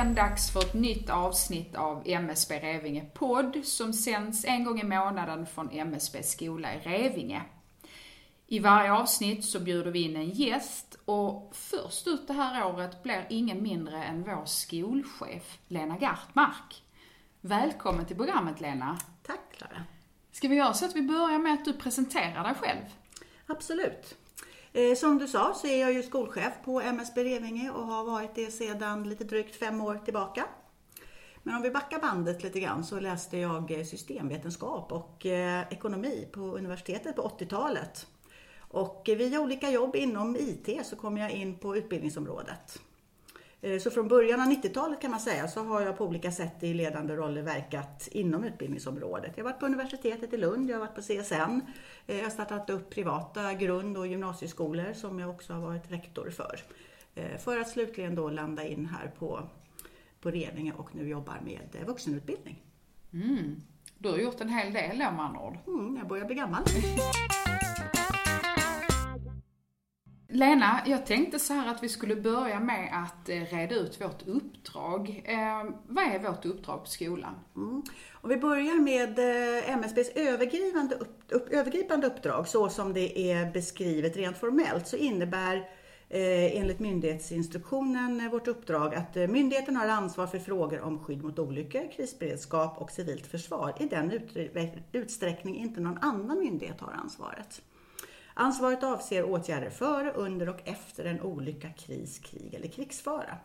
återigen dags för ett nytt avsnitt av MSB Revinge podd som sänds en gång i månaden från MSB skola i Revinge. I varje avsnitt så bjuder vi in en gäst och först ut det här året blir ingen mindre än vår skolchef Lena Gartmark. Välkommen till programmet Lena. Tack Klara. Ska vi göra så att vi börjar med att du presenterar dig själv? Absolut. Eh, som du sa så är jag ju skolchef på MSB Revinge och har varit det sedan lite drygt fem år tillbaka. Men om vi backar bandet lite grann så läste jag eh, systemvetenskap och eh, ekonomi på universitetet på 80-talet. Och via olika jobb inom IT så kom jag in på utbildningsområdet. Så från början av 90-talet kan man säga så har jag på olika sätt i ledande roller verkat inom utbildningsområdet. Jag har varit på universitetet i Lund, jag har varit på CSN, jag har startat upp privata grund och gymnasieskolor som jag också har varit rektor för. För att slutligen då landa in här på, på Revinge och nu jobbar med vuxenutbildning. Mm. Du har gjort en hel del med andra ord. Mm, jag börjar bli gammal. Lena, jag tänkte så här att vi skulle börja med att eh, reda ut vårt uppdrag. Eh, vad är vårt uppdrag på skolan? Mm. Om vi börjar med eh, MSBs övergripande, upp, upp, övergripande uppdrag så som det är beskrivet rent formellt så innebär eh, enligt myndighetsinstruktionen eh, vårt uppdrag att eh, myndigheten har ansvar för frågor om skydd mot olyckor, krisberedskap och civilt försvar i den utsträckning inte någon annan myndighet har ansvaret. Ansvaret avser åtgärder före, under och efter en olycka, kris, krig eller krigsfara.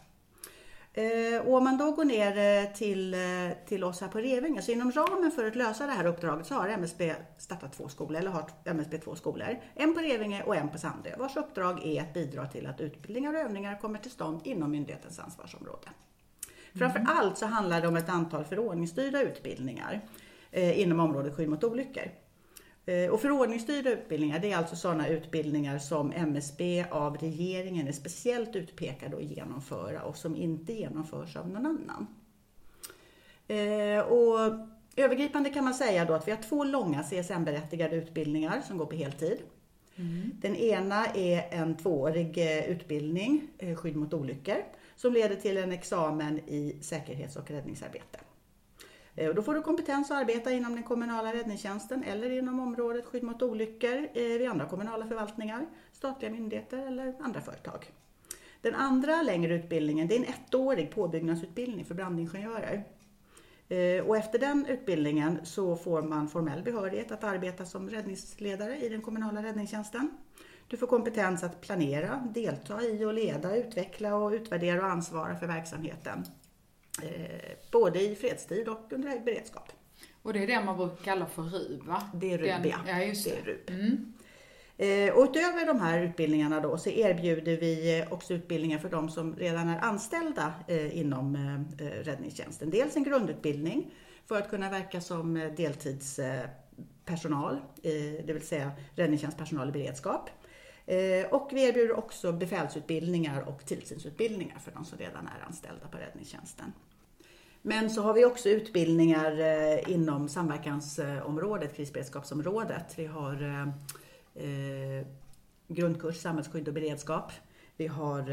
Eh, och om man då går ner eh, till, eh, till oss här på Revinge, så inom ramen för att lösa det här uppdraget så har MSB startat två skolor, eller har MSB två skolor. En på Revinge och en på Sandö, vars uppdrag är att bidra till att utbildningar och övningar kommer till stånd inom myndighetens ansvarsområde. Mm. Framför allt så handlar det om ett antal förordningsstyrda utbildningar inom området skydd mot olyckor. Eh, och förordningsstyrda utbildningar, det är alltså sådana utbildningar som MSB av regeringen är speciellt utpekade att genomföra och som inte genomförs av någon annan. Eh, och övergripande kan man säga då att vi har två långa CSN-berättigade utbildningar som går på heltid. Mm. Den ena är en tvåårig eh, utbildning, skydd mot olyckor, som leder till en examen i säkerhets och räddningsarbete. Eh, och då får du kompetens att arbeta inom den kommunala räddningstjänsten eller inom området skydd mot olyckor eh, vid andra kommunala förvaltningar, statliga myndigheter eller andra företag. Den andra längre utbildningen det är en ettårig påbyggnadsutbildning för brandingenjörer. Eh, och efter den utbildningen så får man formell behörighet att arbeta som räddningsledare i den kommunala räddningstjänsten. Du får kompetens att planera, delta i och leda, utveckla och utvärdera och ansvara för verksamheten både i fredstid och under beredskap. Och det är det man brukar kalla för RUB va? Det är RUB Den, ja. ja just det. det är RUB. Mm. Eh, och utöver de här utbildningarna då så erbjuder vi också utbildningar för de som redan är anställda eh, inom räddningstjänsten. Dels en grundutbildning för att kunna verka som deltidspersonal, det vill säga räddningstjänstpersonal i beredskap. Eh, och vi erbjuder också befälsutbildningar och tillsynsutbildningar för de som redan är anställda på räddningstjänsten. Men så har vi också utbildningar eh, inom samverkansområdet, krisberedskapsområdet. Vi har eh, grundkurs samhällsskydd och beredskap. Vi har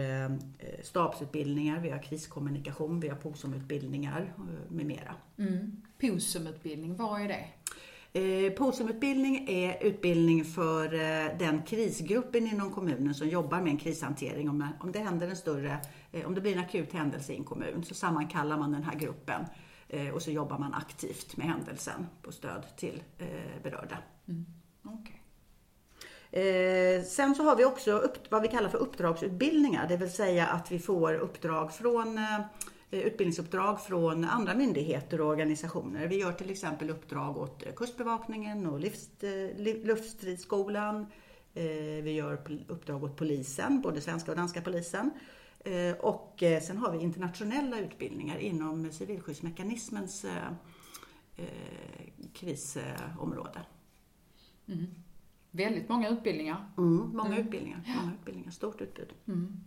stabsutbildningar, vi har kriskommunikation, vi har POSOM-utbildningar med mera. Mm. POSOM-utbildning, vad är det? Eh, POSUM-utbildning är utbildning för eh, den krisgruppen inom kommunen som jobbar med en krishantering. Om, det händer en större, eh, om det blir en akut händelse i en kommun så sammankallar man den här gruppen och så jobbar man aktivt med händelsen på stöd till berörda. Mm. Okay. Eh, sen så har vi också upp, vad vi kallar för uppdragsutbildningar, det vill säga att vi får uppdrag från Eh, utbildningsuppdrag från andra myndigheter och organisationer. Vi gör till exempel uppdrag åt eh, Kustbevakningen och eh, Luftstridsskolan. Vi gör uppdrag åt polisen, både svenska och danska polisen. Och sen har vi internationella utbildningar inom civilskyddsmekanismens krisområde. Mm. Väldigt många utbildningar. Mm, många mm. utbildningar. Många utbildningar. Stort utbud. Mm.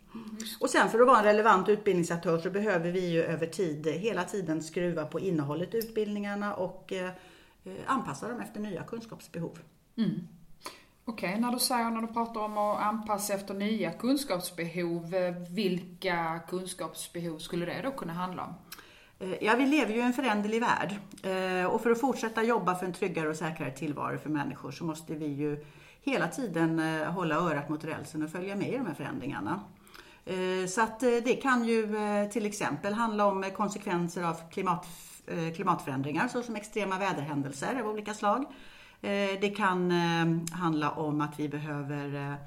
Och sen för att vara en relevant utbildningsaktör så behöver vi ju över tid hela tiden skruva på innehållet i utbildningarna och eh, anpassa dem efter nya kunskapsbehov. Mm. Okej, okay, när du säger, när du pratar om att anpassa efter nya kunskapsbehov, eh, vilka kunskapsbehov skulle det då kunna handla om? Eh, ja, vi lever ju i en föränderlig värld eh, och för att fortsätta jobba för en tryggare och säkrare tillvaro för människor så måste vi ju hela tiden eh, hålla örat mot rälsen och följa med i de här förändringarna. Så att det kan ju till exempel handla om konsekvenser av klimat, klimatförändringar såsom extrema väderhändelser av olika slag. Det kan handla om att vi behöver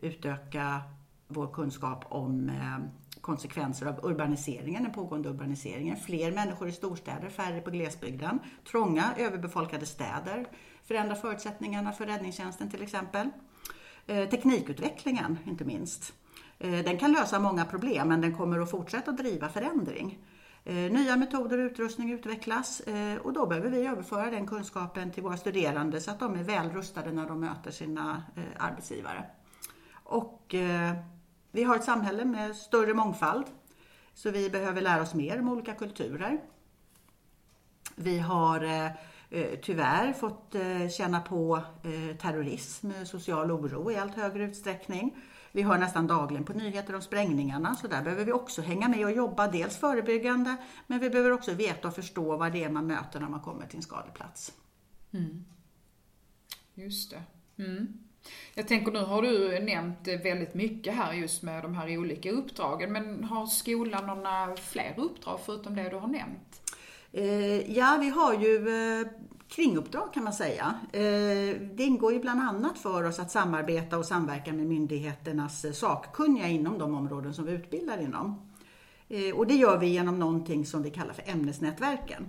utöka vår kunskap om konsekvenser av urbaniseringen, den pågående urbaniseringen. Fler människor i storstäder, färre på glesbygden. Trånga, överbefolkade städer förändrar förutsättningarna för räddningstjänsten till exempel. Eh, teknikutvecklingen inte minst. Eh, den kan lösa många problem men den kommer att fortsätta att driva förändring. Eh, nya metoder och utrustning utvecklas och då behöver vi överföra den kunskapen till våra studerande så att de är väl rustade när de möter sina arbetsgivare. Och vi har ett samhälle med större mångfald så vi behöver lära oss mer om olika kulturer. Vi har eh, eh, tyvärr fått eh, känna på terrorism, social oro i allt högre utsträckning. Vi hör nästan dagligen på nyheter om sprängningarna så där behöver vi också hänga med och jobba dels förebyggande men vi behöver också veta och förstå vad det är man möter när man kommer till en skadeplats. Mm. Just det. Mm. Jag tänker nu har du nämnt väldigt mycket här just med de här olika uppdragen men har skolan några fler uppdrag förutom det du har nämnt? Eh, ja, vi har ju eh, kringuppdrag kan man säga. Eh, det ingår ju bland annat för oss att samarbeta och samverka med myndigheternas sakkunniga inom de områden som vi utbildar inom. Och det gör vi genom någonting som vi kallar för ämnesnätverken.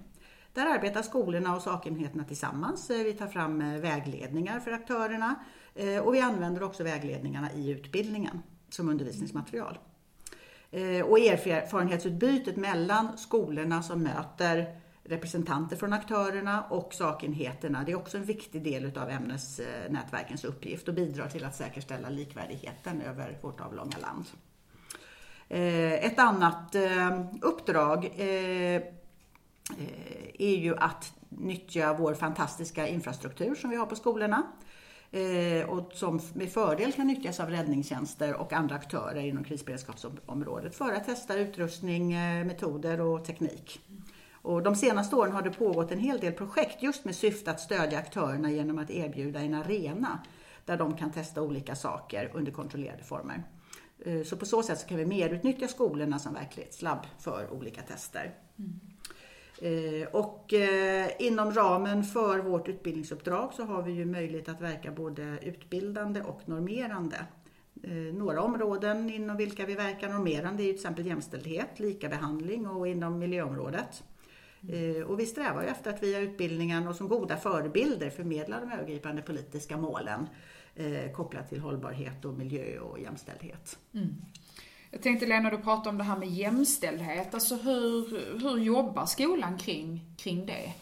Där arbetar skolorna och sakenheterna tillsammans. Vi tar fram vägledningar för aktörerna Eh, och vi använder också vägledningarna i utbildningen som undervisningsmaterial. Eh, och erfarenhetsutbytet mellan skolorna som möter representanter från aktörerna och sakenheterna. Det är också en viktig del av ämnesnätverkens uppgift och bidrar till att säkerställa likvärdigheten över vårt avlånga land. Eh, ett annat uppdrag är ju att nyttja vår fantastiska infrastruktur som vi har på skolorna Eh, och som med fördel kan nyttjas av räddningstjänster och andra aktörer inom krisberedskapsområdet för att testa utrustning, eh, metoder och teknik. Och de senaste åren har det pågått en hel del projekt just med syfte att stödja aktörerna genom att erbjuda en arena där de kan testa olika saker under kontrollerade former. Eh, så på så sätt så kan vi mer utnyttja skolorna som verklighetslabb för olika tester. Mm. Eh, och eh, inom ramen för vårt utbildningsuppdrag så har vi ju möjlighet att verka både utbildande och normerande. Eh, några områden inom vilka vi verkar normerande är till exempel jämställdhet, likabehandling och inom miljöområdet. Och vi strävar ju efter att via utbildningen och som goda förebilder förmedla de övergripande politiska målen kopplat till hållbarhet och miljö och jämställdhet. Mm. Jag tänkte Lena, du pratade om det här med jämställdhet. Alltså hur, hur jobbar skolan kring, kring det?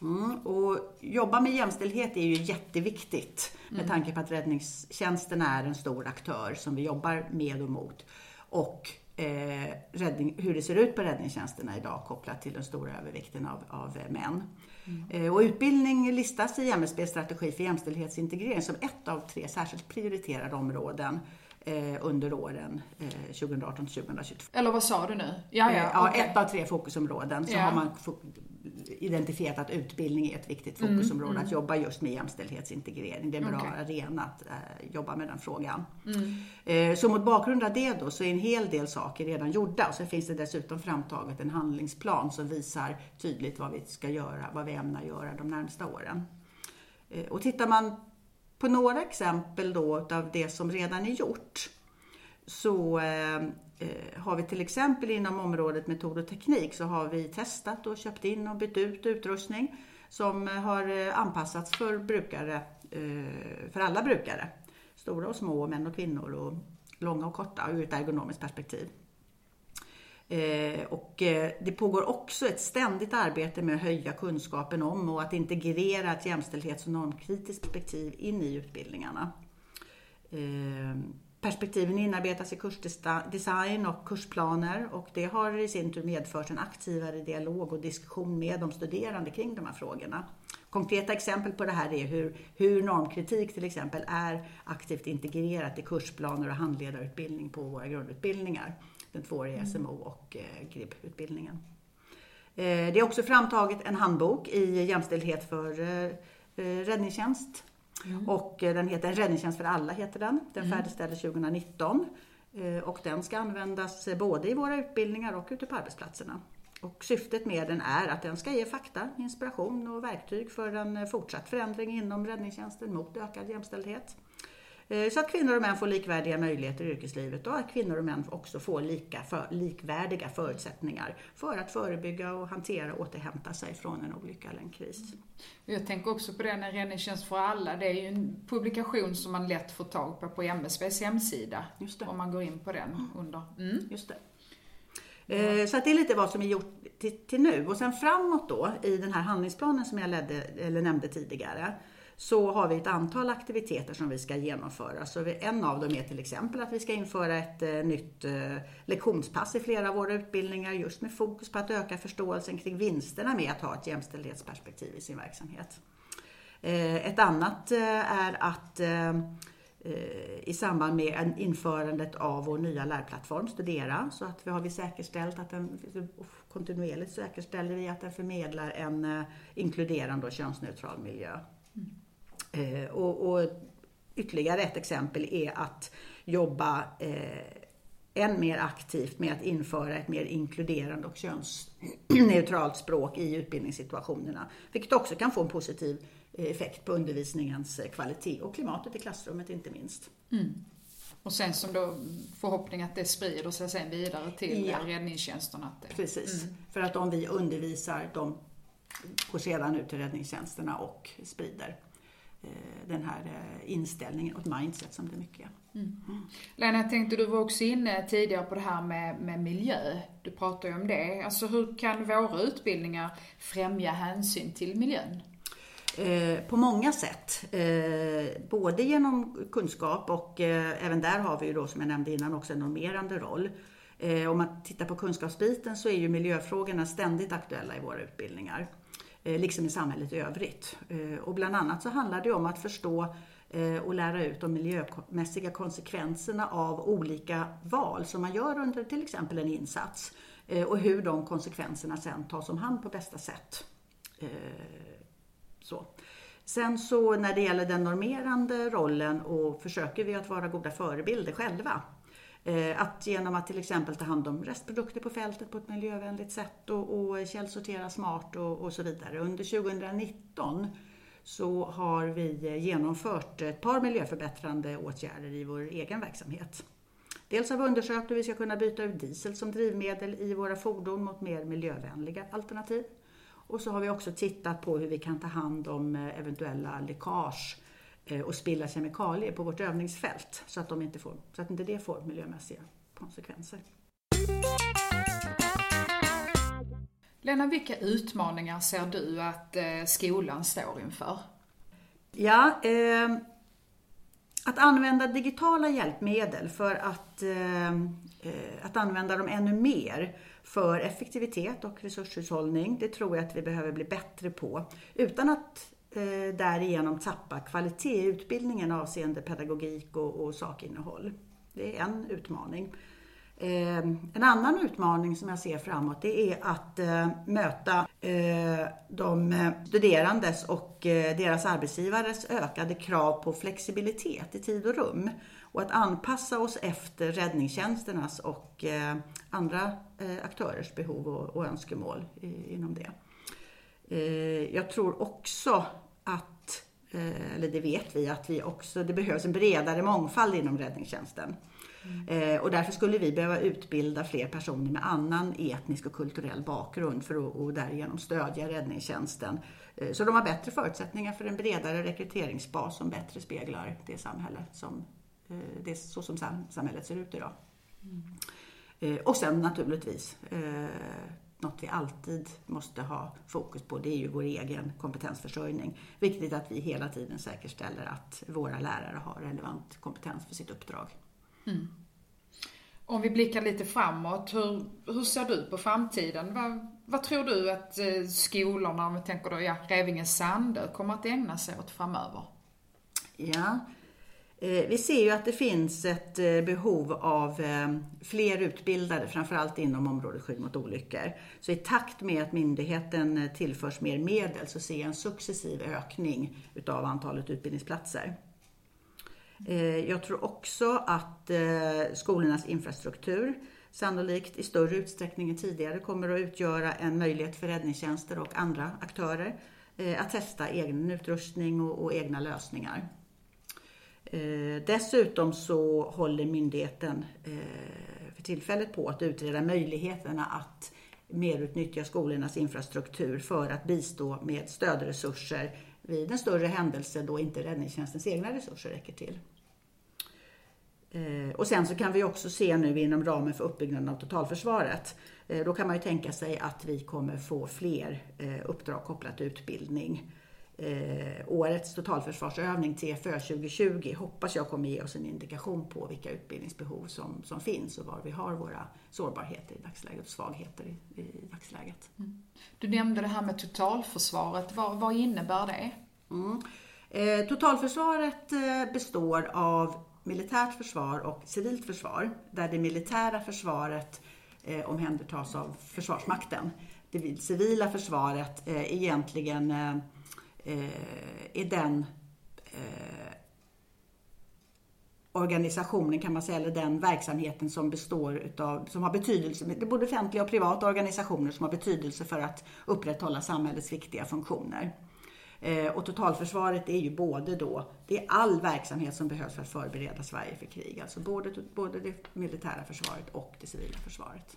Mm, och jobba med jämställdhet är ju jätteviktigt med mm. tanke på att räddningstjänsten är en stor aktör som vi jobbar med och mot. Och eh, räddning, hur det ser ut på räddningstjänsterna idag kopplat till den stora övervikten av, av män. Mm. Eh, och utbildning listas i MSBs strategi för jämställdhetsintegrering som ett av tre särskilt prioriterade områden under åren 2018 2022. Eller vad sa du nu? Ja, ja, ja okay. ett av tre fokusområden så ja. har man identifierat att utbildning är ett viktigt mm, fokusområde, mm, att jobba just med jämställdhetsintegrering. Det är en bra okay. arena att jobba med den frågan. Mm. Eh, så mot bakgrund av det då så är en hel del saker redan gjorda och så finns det dessutom framtaget en handlingsplan som visar tydligt vad vi ska göra, vad vi ämnar göra de närmsta åren. Eh, och tittar man på några exempel då av det som redan är gjort så eh, eh, har vi till exempel inom området metod och teknik så har vi testat och köpt in och bytt ut utrustning som har eh, anpassats för brukare, eh, för alla brukare. Stora och små, män och kvinnor och långa och korta ur ett ergonomiskt perspektiv. Eh, och eh, det pågår också ett ständigt arbete med att höja kunskapen om och att integrera ett jämställdhets och normkritiskt perspektiv in i utbildningarna. Eh, perspektiven inarbetas i kursdesign och kursplaner och det har i sin tur medfört en aktivare dialog och diskussion med de studerande kring de här frågorna. Konkreta exempel på det här är hur, hur normkritik till exempel är aktivt integrerat i kursplaner och handledarutbildning på våra grundutbildningar. Den tvååriga mm. SMO och eh, GRIB-utbildningen. Eh, det är också framtaget en handbok i jämställdhet för eh, räddningstjänst. Mm. Och den heter En räddningstjänst för alla, heter den. Den mm. färdigställdes 2019. Eh, och den ska användas både i våra utbildningar och ute på arbetsplatserna. Och syftet med den är att den ska ge fakta, inspiration och verktyg för en fortsatt förändring inom räddningstjänsten mot ökad jämställdhet. Eh, så att kvinnor och män får likvärdiga möjligheter i yrkeslivet och att kvinnor och män också får lika för, likvärdiga förutsättningar för att förebygga och hantera och återhämta sig från en olycka eller en kris. Jag tänker också på den, en räddningstjänst för alla. Det är ju en publikation som man lätt får tag på på MSBs hemsida. Om man går in på den under. Mm. Just det. Mm. Så att det är lite vad som är gjort till, till, nu. Och sen framåt då i den här handlingsplanen som jag ledde, eller nämnde tidigare så har vi ett antal aktiviteter som vi ska genomföra. Så en av dem är till exempel att vi ska införa ett eh, nytt eh, lektionspass i flera av våra utbildningar just med fokus på att öka förståelsen kring vinsterna med att ha ett jämställdhetsperspektiv i sin verksamhet. Eh, ett annat är att i samband med införandet av vår nya lärplattform Studera så att vi har vi säkerställt att den kontinuerligt säkerställer vi att den förmedlar en inkluderande och könsneutral miljö. Eh, och, och, ytterligare ett exempel är att jobba eh, än mer aktivt med att införa ett mer inkluderande och könsneutralt språk i utbildningssituationerna. Vilket också kan få en positiv eh, effekt på undervisningens eh, kvalitet och klimatet i klassrummet inte minst. Mm. Och sen som då förhoppning att det sprider sig sen vidare till ja. räddningstjänsterna. Det... Precis, mm. för att om vi undervisar, de går sedan ut till räddningstjänsterna och sprider den här eh, inställningen och mindset som det mycket mm. mm. Lena, tänkte du var också inne tidigare på det här med, med miljö. Du pratade ju om det. Alltså hur kan våra utbildningar främja hänsyn till miljön? Eh, på många sätt. både genom kunskap och även där har vi ju då som jag nämnde innan också en normerande roll. om man tittar på kunskapsbiten så är ju miljöfrågorna ständigt aktuella i våra utbildningar. Eh, liksom i samhället i övrigt. Eh, och bland annat så handlar det om att förstå eh, och lära ut de miljömässiga konsekvenserna av olika val som man gör under till exempel en insats och hur de konsekvenserna sen tas om hand på bästa sätt. Så. Sen så när det gäller den normerande rollen och försöker vi att vara goda förebilder själva. Eh, att genom att till exempel ta hand om restprodukter på fältet på ett miljövänligt sätt och, och källsortera smart och, och, så vidare. Under 2019 så har vi genomfört ett par miljöförbättrande åtgärder i vår egen verksamhet. Dels har vi undersökt hur vi ska kunna byta ut diesel som drivmedel i våra fordon mot mer miljövänliga alternativ. Och så har vi också tittat på hur vi kan ta hand om eh, eventuella läckage och spilla kemikalier på vårt övningsfält så att, de inte får, så att inte det får miljömässiga konsekvenser. Lena, vilka utmaningar ser du att eh, skolan står inför? Ja, eh, att använda digitala hjälpmedel för att, eh, eh, att använda dem ännu mer för effektivitet och resurshushållning, det tror jag att vi behöver bli bättre på. Utan att eh, Eh, därigenom tappa kvalitet i utbildningen avseende pedagogik och, och sakinnehåll. Det är en utmaning. Eh, en annan utmaning som jag ser framåt det är att eh, möta eh, de studerandes och eh, deras arbetsgivares ökade krav på flexibilitet i tid och rum och att anpassa oss efter räddningstjänsternas och eh, andra eh, aktörers behov och, och önskemål inom det. Eh, jag tror också att, eh, eller det vet vi, att vi också, det behövs en bredare mångfald inom räddningstjänsten. Mm. Och därför skulle vi behöva utbilda fler personer med annan etnisk och kulturell bakgrund för att och därigenom stödja räddningstjänsten. Så de har bättre förutsättningar för en bredare rekryteringsbas som bättre speglar det samhälle som, det, så som samhället ser ut idag. Mm. Och sen naturligtvis något vi alltid måste ha fokus på, det är ju vår egen kompetensförsörjning. Viktigt att vi hela tiden säkerställer att våra lärare har relevant kompetens för sitt uppdrag. Mm. Om vi blickar lite framåt, hur, hur ser du på framtiden? Vad, vad tror du att eh, skolorna, om vi tänker då, ja, Revinge Sandö, kommer att ägna sig åt framöver? Ja, Eh, vi ser ju att det finns ett eh, behov av eh, fler utbildade, framförallt inom området skydd mot olyckor. Så i takt med att myndigheten tillförs mer medel så ser jag en successiv ökning utav antalet utbildningsplatser. Jag tror också att skolornas infrastruktur sannolikt i större utsträckning än tidigare kommer att utgöra en möjlighet för räddningstjänster och andra aktörer att testa egen utrustning och, och egna lösningar. Eh, dessutom så håller myndigheten eh, för tillfället på att utreda möjligheterna att merutnyttja skolornas infrastruktur för att bistå med stödresurser vid en större händelse då inte räddningstjänstens egna resurser räcker till. Eh, och sen så kan vi också se nu inom ramen för uppbyggnaden av totalförsvaret. Eh, då kan man ju tänka sig att vi kommer få fler eh, uppdrag kopplat till utbildning. Årets totalförsvarsövning TFÖ 2020 hoppas jag kommer ge oss en indikation på vilka utbildningsbehov som, som finns och var vi har våra sårbarheter i dagsläget och svagheter i, i dagsläget. Mm. Du nämnde det här med totalförsvaret. Vad, vad innebär det? Mm. Eh, totalförsvaret består av militärt försvar och civilt försvar, där det militära försvaret eh, omhändertas av Försvarsmakten. Det civila försvaret eh, egentligen eh, eh, den eh, organisationen kan man säga, eller den verksamheten som består utav, som har betydelse, det är både offentliga och privata organisationer som har betydelse för att upprätthålla samhällets viktiga funktioner. Eh, och totalförsvaret är ju både då, det är all verksamhet som behövs för att förbereda Sverige för krig. Alltså både, både det militära försvaret och det civila försvaret.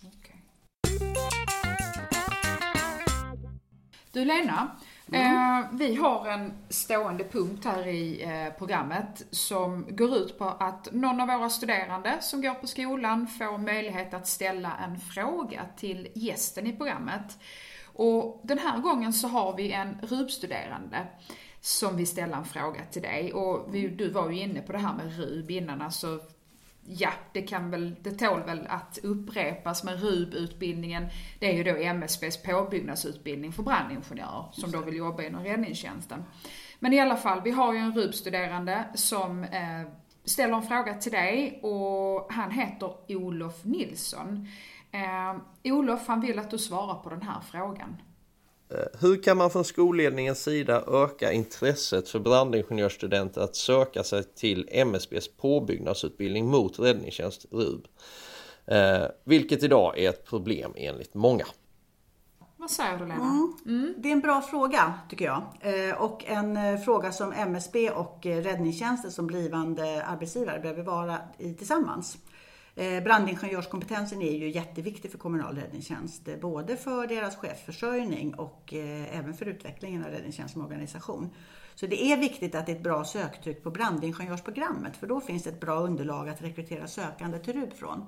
Okay. Du Lena, mm. eh, vi har en stående punkt här i eh, programmet som går ut på att någon av våra studerande som går på skolan får möjlighet att ställa en fråga till gästen i programmet. Och den här gången så har vi en RUB-studerande som vill ställa en fråga till dig. Och vi, du var ju inne på det här med RUB innan, alltså ja, det kan väl, det tål väl att upprepas med RUB-utbildningen. Det är ju då MSBs påbyggnadsutbildning för brandingenjörer som då vill jobba inom räddningstjänsten. Men i alla fall, vi har ju en RUB-studerande som eh, ställer en fråga till dig och han heter Olof Nilsson. Eh, Olof, han vill att du svarar på den här frågan. Eh, hur kan man från skolledningens sida öka intresset för brandingenjörsstudenter att söka sig till MSBs påbyggnadsutbildning mot räddningstjänst RUB? Eh, vilket idag är ett problem enligt många. Vad säger du Lena? Mm. Mm. Det är en bra fråga tycker jag. Eh, och en eh, fråga som MSB och eh, räddningstjänsten som blivande arbetsgivare behöver vara i tillsammans. Eh, brandingenjörskompetensen är ju jätteviktig för kommunal räddningstjänst, eh, både för deras chefsförsörjning och eh, även för utvecklingen av räddningstjänst som organisation. Så det är viktigt att det är ett bra söktryck på brandingenjörsprogrammet, för då finns det ett bra underlag att rekrytera sökande till RUB från.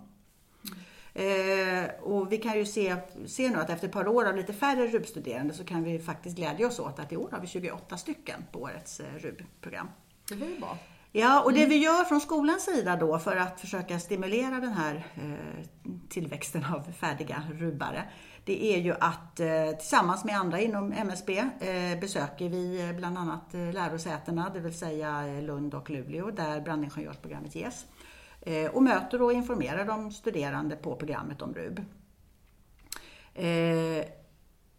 Eh, och vi kan ju se, se nu att efter ett par år av lite färre RUB-studerande så kan vi faktiskt glädja oss åt att i år har vi 28 stycken på årets eh, RUB-program. Det var ju bra. Ja, och det mm. vi gör från skolans sida då för att försöka stimulera den här eh, tillväxten av färdiga rubbare, det är ju att eh, tillsammans med andra inom MSB eh, besöker vi bland annat lärosätena, det vill säga Lund och Luleå, där brandingenjörsprogrammet ges. och möter och informerar de studerande på programmet om RUB.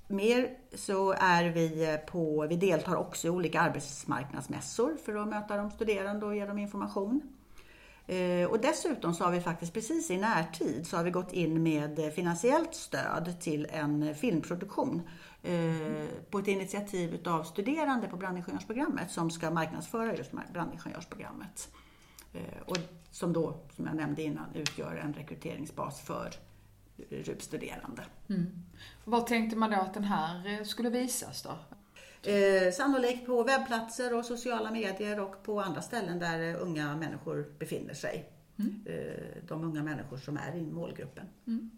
Mer så är vi på, vi deltar också i olika arbetsmarknadsmässor för att möta de studerande och ge dem information. Eh, och dessutom så har vi faktiskt precis i närtid så har vi gått in med finansiellt stöd till en filmproduktion mm. på ett initiativ av studerande på brandingenjörsprogrammet som ska marknadsföra just brandingenjörsprogrammet. Eh, och som då, som jag nämnde innan, utgör en rekryteringsbas för RUB-studerande. Mm. Vad tänkte man då att den här eh, skulle visas då? Eh, sannolikt på webbplatser och sociala medier och på andra ställen där eh, unga människor befinner sig. Mm. Eh, de unga människor som är i målgruppen. Mm.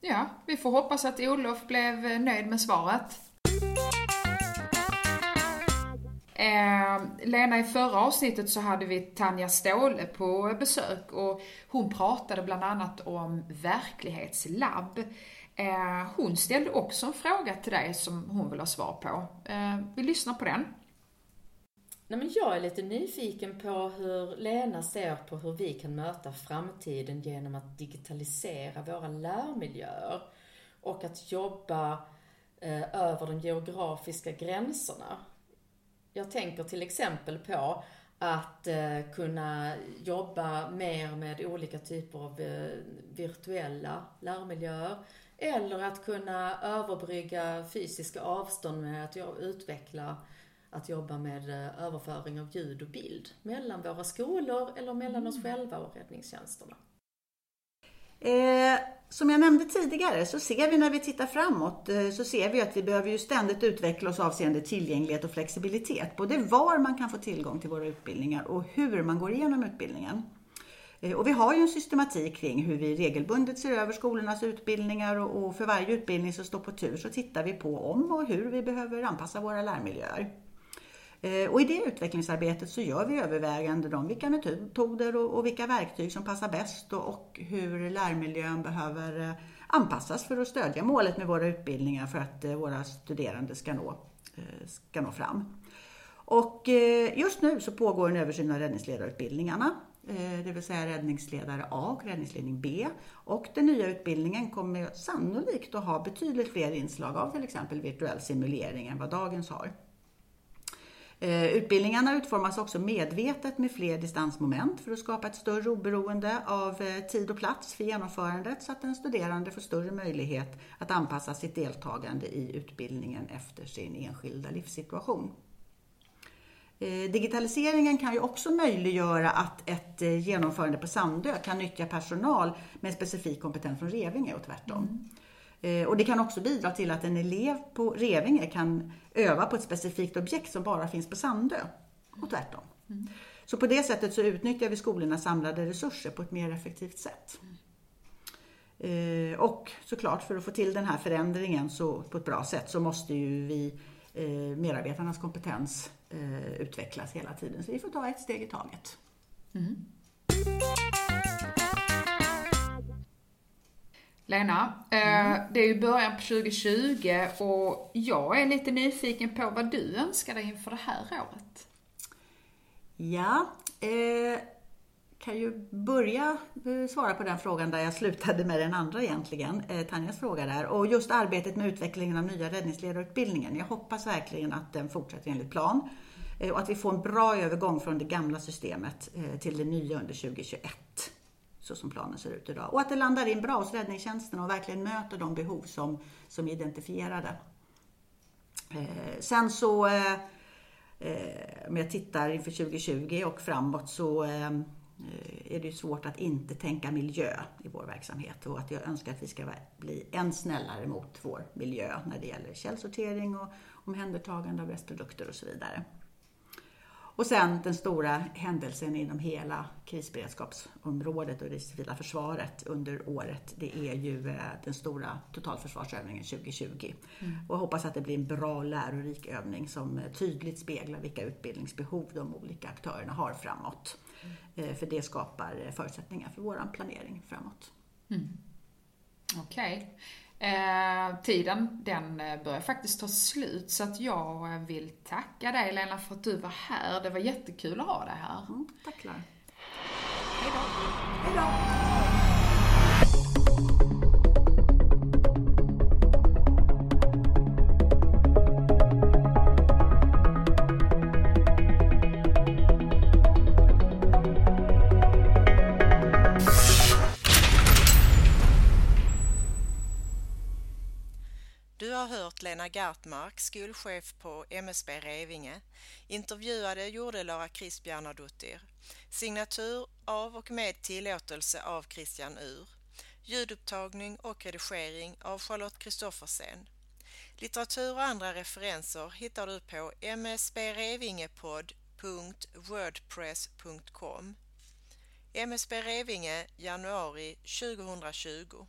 Ja, vi får hoppas att Olof blev eh, nöjd med svaret. Eh, Lena, i förra avsnittet så hade vi Tanja Ståhle på besök och hon pratade bland annat om verklighetslabb. Eh, hon ställde också en fråga till dig som hon vill ha svar på. Eh, vi lyssnar på den. Nej, men jag är lite nyfiken på hur Lena ser på hur vi kan möta framtiden genom att digitalisera våra lärmiljöer och att jobba eh, över de geografiska gränserna. Jag tänker till exempel på att eh, kunna jobba mer med olika typer av eh, virtuella lärmiljöer eller att kunna överbrygga fysiska avstånd med att utveckla att jobba med eh, överföring av ljud och bild mellan våra skolor eller mellan oss själva och räddningstjänsterna. Eh, som jag nämnde tidigare så ser vi när vi tittar framåt eh, så ser vi att vi behöver ju ständigt utveckla oss avseende tillgänglighet och flexibilitet. Både var man kan få tillgång till våra utbildningar och hur man går igenom utbildningen. Eh, och vi har ju en systematik kring hur vi regelbundet ser över skolornas utbildningar och för varje utbildning som står på tur så tittar vi på om och hur vi behöver anpassa våra lärmiljöer. Eh, och i det utvecklingsarbetet så gör vi överväganden om vilka metoder och, vilka verktyg som passar bäst och, hur lärmiljön behöver eh, anpassas för att stödja målet med våra utbildningar för att eh, våra studerande ska nå, ska nå fram. Och just nu så pågår en översyn av räddningsledarutbildningarna, det vill säga räddningsledare A och räddningsledning B. Och den nya utbildningen kommer sannolikt att ha betydligt fler inslag av till exempel virtuell simulering än vad dagens har. Eh, utbildningarna utformas också medvetet med fler distansmoment för att skapa ett större oberoende av eh, tid och plats för genomförandet så att den studerande får större möjlighet att anpassa sitt deltagande i utbildningen efter sin enskilda livssituation. Eh, digitaliseringen kan ju också möjliggöra att ett genomförande på Sandö kan nyttja personal med specifik kompetens från Revinge och tvärtom. Mm. Eh, och det kan också bidra till att en elev på Revinge kan öva på ett specifikt objekt som bara finns på Sandö och tvärtom. Mm. Så på det sättet så utnyttjar vi skolornas samlade resurser på ett mer effektivt sätt. Mm. Och såklart för att få till den här förändringen så, på ett bra sätt så måste ju vi eh, medarbetarnas kompetens utvecklas hela tiden. Så vi får ta ett steg i taget. Mm. Lena, mm. det är ju början på 2020 och jag är lite nyfiken på vad du önskar dig inför det här året? Ja, eh, kan ju börja eh, svara på den frågan där jag slutade med den andra egentligen, eh, Tanjas fråga där. Och just arbetet med utvecklingen av nya räddningsledarutbildningen. Jag hoppas verkligen att den fortsätter enligt plan eh, och att vi får en bra övergång från det gamla systemet eh, till det nya under 2021 så som planen ser ut idag. Och att det landar in bra hos räddningstjänsten och verkligen möter de behov som, som är identifierade. Eh, sen så, eh, eh om jag tittar inför 2020 och framåt så eh, är det svårt att inte tänka miljö i vår verksamhet och att jag önskar att vi ska bli än snällare mot vår miljö när det gäller källsortering och omhändertagande av restprodukter och så vidare. Och sen den stora händelsen inom hela krisberedskapsområdet och det civila försvaret under året, det är ju eh, den stora totalförsvarsövningen 2020. Mm. Och jag hoppas att det blir en bra och lärorik övning som eh, tydligt speglar vilka utbildningsbehov de olika aktörerna har framåt. Mm. För det skapar förutsättningar för vår planering framåt. Mm. Okej. Okay. Eh, tiden den eh, börjar faktiskt ta slut så att jag vill tacka dig Lena för att du var här. Det var jättekul att ha dig här. Mm, tack Clara. Hej då. Lena Gartmark, skolchef på MSB Revinge, intervjuade gjorde Lara Christbjernadottir. Signatur av och med tillåtelse av Christian Ur. Ljudupptagning och redigering av Charlotte Kristoffersen. Litteratur och andra referenser hittar du på msbrevingepodd.wordpress.com MSB Revinge januari 2020